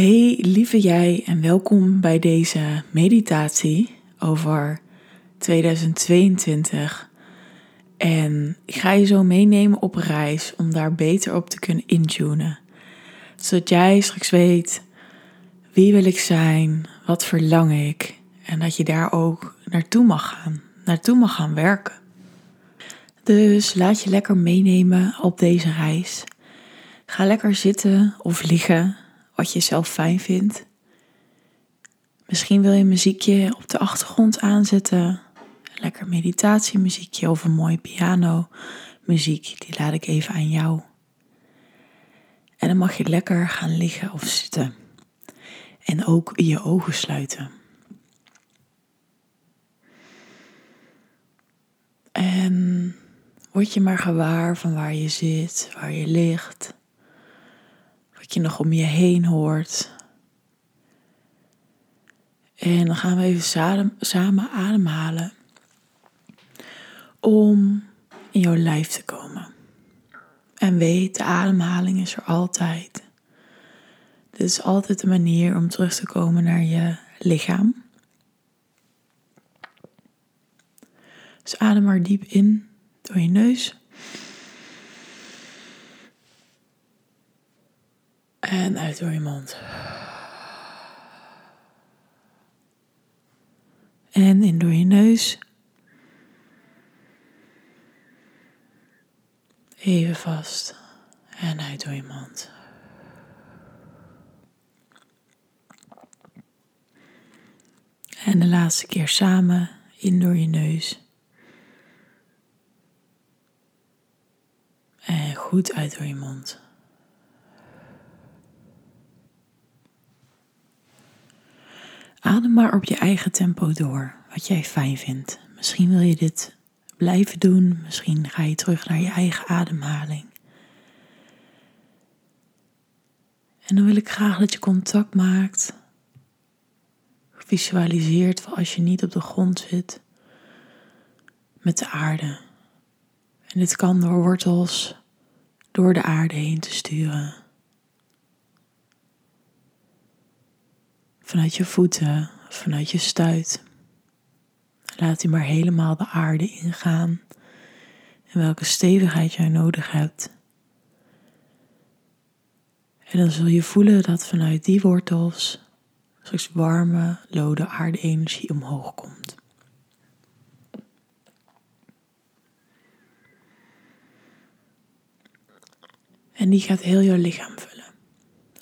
Hey lieve jij en welkom bij deze meditatie over 2022. En ik ga je zo meenemen op reis om daar beter op te kunnen intunen. Zodat jij straks weet wie wil ik zijn, wat verlang ik en dat je daar ook naartoe mag gaan, naartoe mag gaan werken. Dus laat je lekker meenemen op deze reis. Ga lekker zitten of liggen wat je zelf fijn vindt. Misschien wil je een muziekje op de achtergrond aanzetten. Lekker meditatiemuziekje of een mooie piano muziek. Die laat ik even aan jou. En dan mag je lekker gaan liggen of zitten. En ook je ogen sluiten. En word je maar gewaar van waar je zit, waar je ligt je nog om je heen hoort. En dan gaan we even samen, ademhalen om in jouw lijf te komen. En weet, de ademhaling is er altijd. Dit is altijd de manier om terug te komen naar je lichaam. Dus adem maar diep in door je neus. En uit door je mond. En in door je neus. Even vast. En uit door je mond. En de laatste keer samen in door je neus. En goed uit door je mond. Adem maar op je eigen tempo door, wat jij fijn vindt. Misschien wil je dit blijven doen, misschien ga je terug naar je eigen ademhaling. En dan wil ik graag dat je contact maakt, visualiseert als je niet op de grond zit, met de aarde. En dit kan door wortels door de aarde heen te sturen. Vanuit je voeten, vanuit je stuit. Laat die maar helemaal de aarde ingaan en welke stevigheid jij nodig hebt. En dan zul je voelen dat vanuit die wortels straks warme, lode aarde-energie omhoog komt. En die gaat heel jouw lichaam vullen.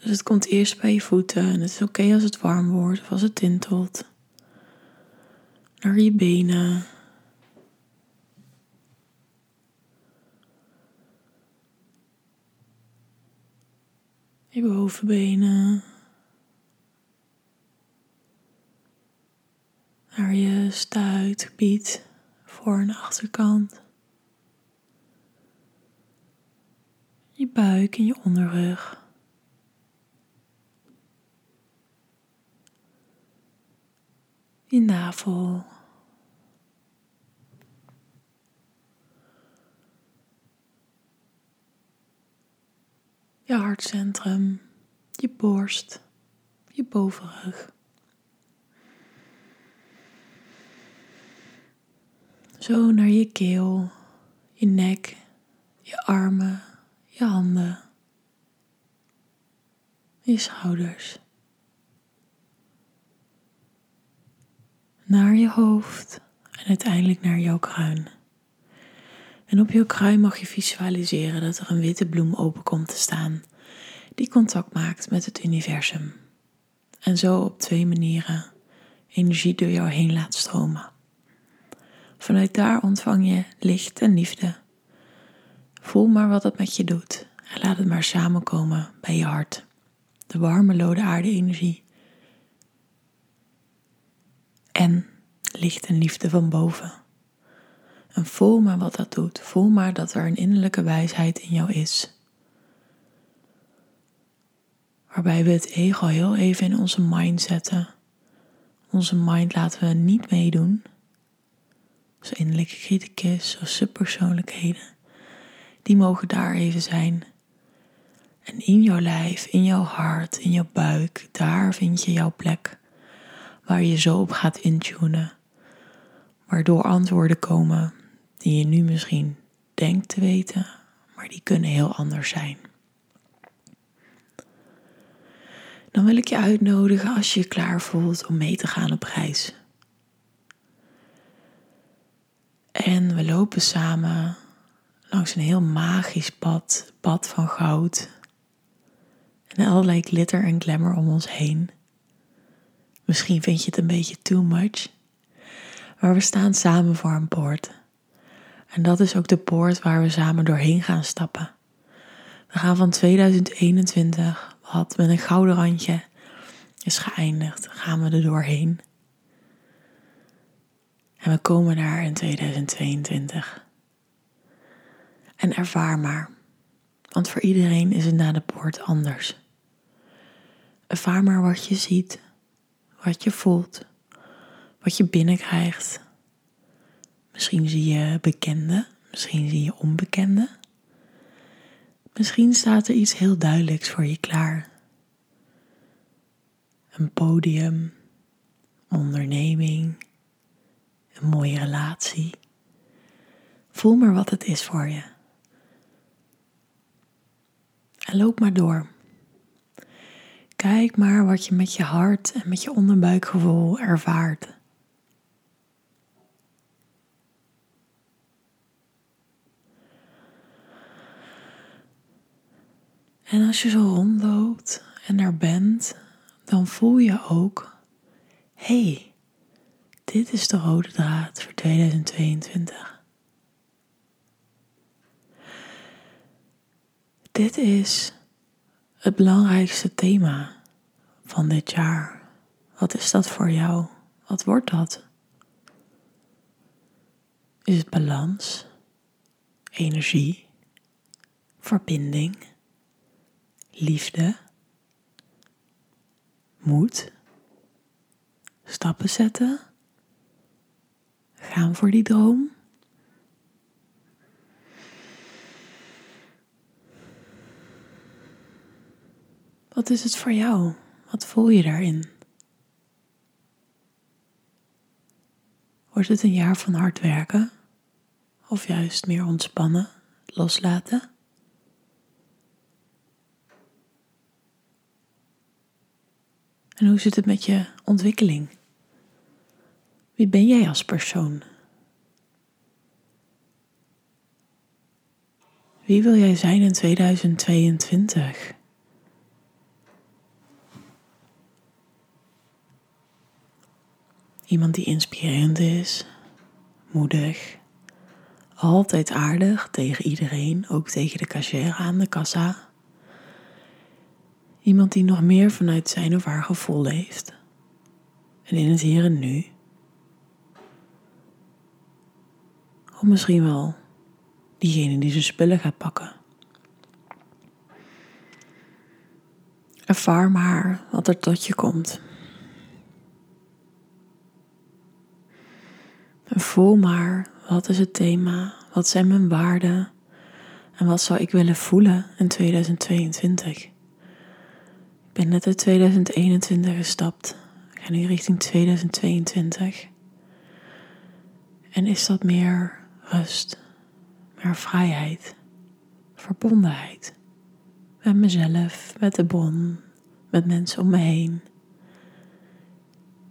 Dus het komt eerst bij je voeten en het is oké als het warm wordt of als het tintelt. Naar je benen. Je bovenbenen. Naar je stuitgebied, voor- en achterkant. Je buik en je onderrug. Je navel. Je hartcentrum, je borst, je bovenrug. Zo naar je keel, je nek, je armen, je handen, je schouders. Naar je hoofd en uiteindelijk naar jouw kruin. En op jouw kruin mag je visualiseren dat er een witte bloem open komt te staan, die contact maakt met het universum. En zo op twee manieren energie door jou heen laat stromen. Vanuit daar ontvang je licht en liefde. Voel maar wat het met je doet en laat het maar samenkomen bij je hart. De warme lode aarde energie en licht en liefde van boven. En voel maar wat dat doet. Voel maar dat er een innerlijke wijsheid in jou is. Waarbij we het ego heel even in onze mind zetten. Onze mind laten we niet meedoen. Zo innerlijke criticus, zo subpersoonlijkheden. Die mogen daar even zijn. En in jouw lijf, in jouw hart, in jouw buik, daar vind je jouw plek waar je zo op gaat intunen. Waardoor antwoorden komen die je nu misschien denkt te weten, maar die kunnen heel anders zijn. Dan wil ik je uitnodigen als je je klaar voelt om mee te gaan op reis. En we lopen samen langs een heel magisch pad, pad van goud. En allerlei glitter en glamour om ons heen. Misschien vind je het een beetje too much. Maar we staan samen voor een poort. En dat is ook de poort waar we samen doorheen gaan stappen. We gaan van 2021, wat met een gouden randje is geëindigd, gaan we er doorheen. En we komen daar in 2022. En ervaar maar, want voor iedereen is het na de poort anders. Ervaar maar wat je ziet, wat je voelt, wat je binnenkrijgt. Misschien zie je bekende, misschien zie je onbekende. Misschien staat er iets heel duidelijks voor je klaar. Een podium, onderneming, een mooie relatie. Voel maar wat het is voor je. En loop maar door. Kijk maar wat je met je hart en met je onderbuikgevoel ervaart. En als je zo rondloopt en er bent, dan voel je ook: hé, hey, dit is de rode draad voor 2022. Dit is het belangrijkste thema van dit jaar. Wat is dat voor jou? Wat wordt dat? Is het balans, energie, verbinding, liefde, moed, stappen zetten, gaan voor die droom? Wat is het voor jou? Wat voel je daarin? Wordt het een jaar van hard werken? Of juist meer ontspannen, loslaten? En hoe zit het met je ontwikkeling? Wie ben jij als persoon? Wie wil jij zijn in 2022? Iemand die inspirerend is, moedig, altijd aardig tegen iedereen, ook tegen de cashier aan de kassa. Iemand die nog meer vanuit zijn of haar gevoel leeft. En in het hier en nu. Of misschien wel diegene die zijn spullen gaat pakken. Ervaar maar wat er tot je komt. Voel maar, wat is het thema? Wat zijn mijn waarden? En wat zou ik willen voelen in 2022? Ik ben net uit 2021 gestapt. Ik ga nu richting 2022. En is dat meer rust, meer vrijheid, verbondenheid met mezelf, met de bron, met mensen om me heen.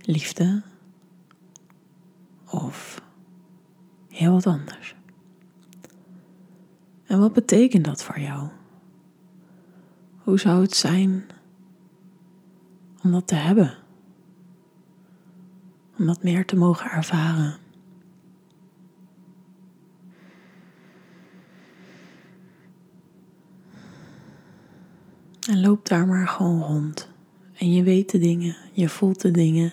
Liefde, of heel wat anders. En wat betekent dat voor jou? Hoe zou het zijn om dat te hebben? Om dat meer te mogen ervaren? En loop daar maar gewoon rond. En je weet de dingen, je voelt de dingen,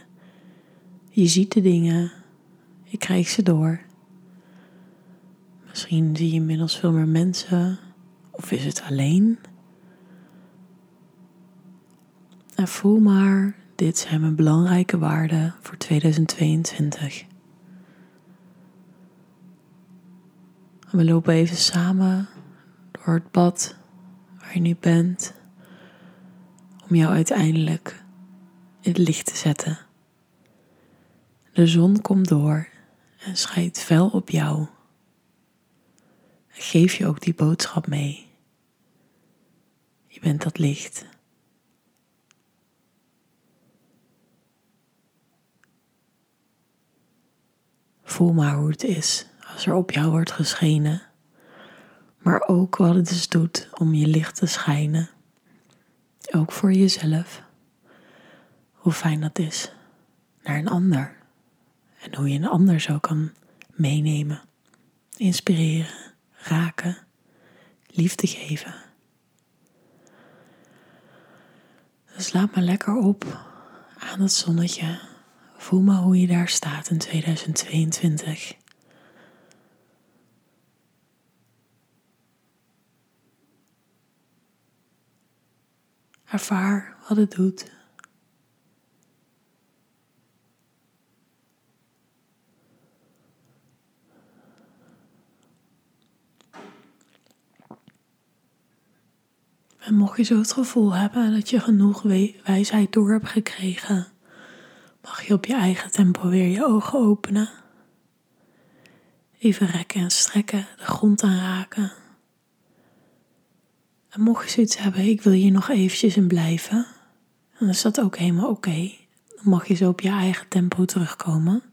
je ziet de dingen ik krijg ze door. Misschien zie je inmiddels veel meer mensen, of is het alleen? En voel maar, dit zijn mijn belangrijke waarden voor 2022. we lopen even samen door het pad waar je nu bent, om jou uiteindelijk in het licht te zetten. De zon komt door en schijnt fel op jou. Geef je ook die boodschap mee. Je bent dat licht. Voel maar hoe het is als er op jou wordt geschenen, maar ook wat het dus doet om je licht te schijnen. Ook voor jezelf. Hoe fijn dat is naar een ander. En hoe je een ander zo kan meenemen, inspireren, raken, liefde geven. Dus me lekker op aan het zonnetje. Voel maar hoe je daar staat in 2022. Ervaar wat het doet. Je zo het gevoel hebben dat je genoeg wijsheid door hebt gekregen, mag je op je eigen tempo weer je ogen openen. Even rekken en strekken, de grond aanraken. En mocht je zoiets hebben, ik wil hier nog eventjes in blijven, dan is dat ook helemaal oké. Dan mag je zo op je eigen tempo terugkomen.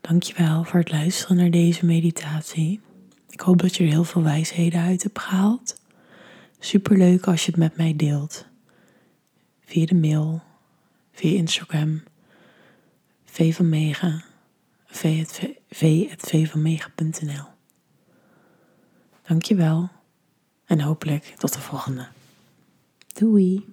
Dankjewel voor het luisteren naar deze meditatie. Ik hoop dat je er heel veel wijsheden uit hebt gehaald. Superleuk als je het met mij deelt. Via de mail, via Instagram, v van Mega, v.vvanmega.nl Dankjewel en hopelijk tot de volgende. Doei!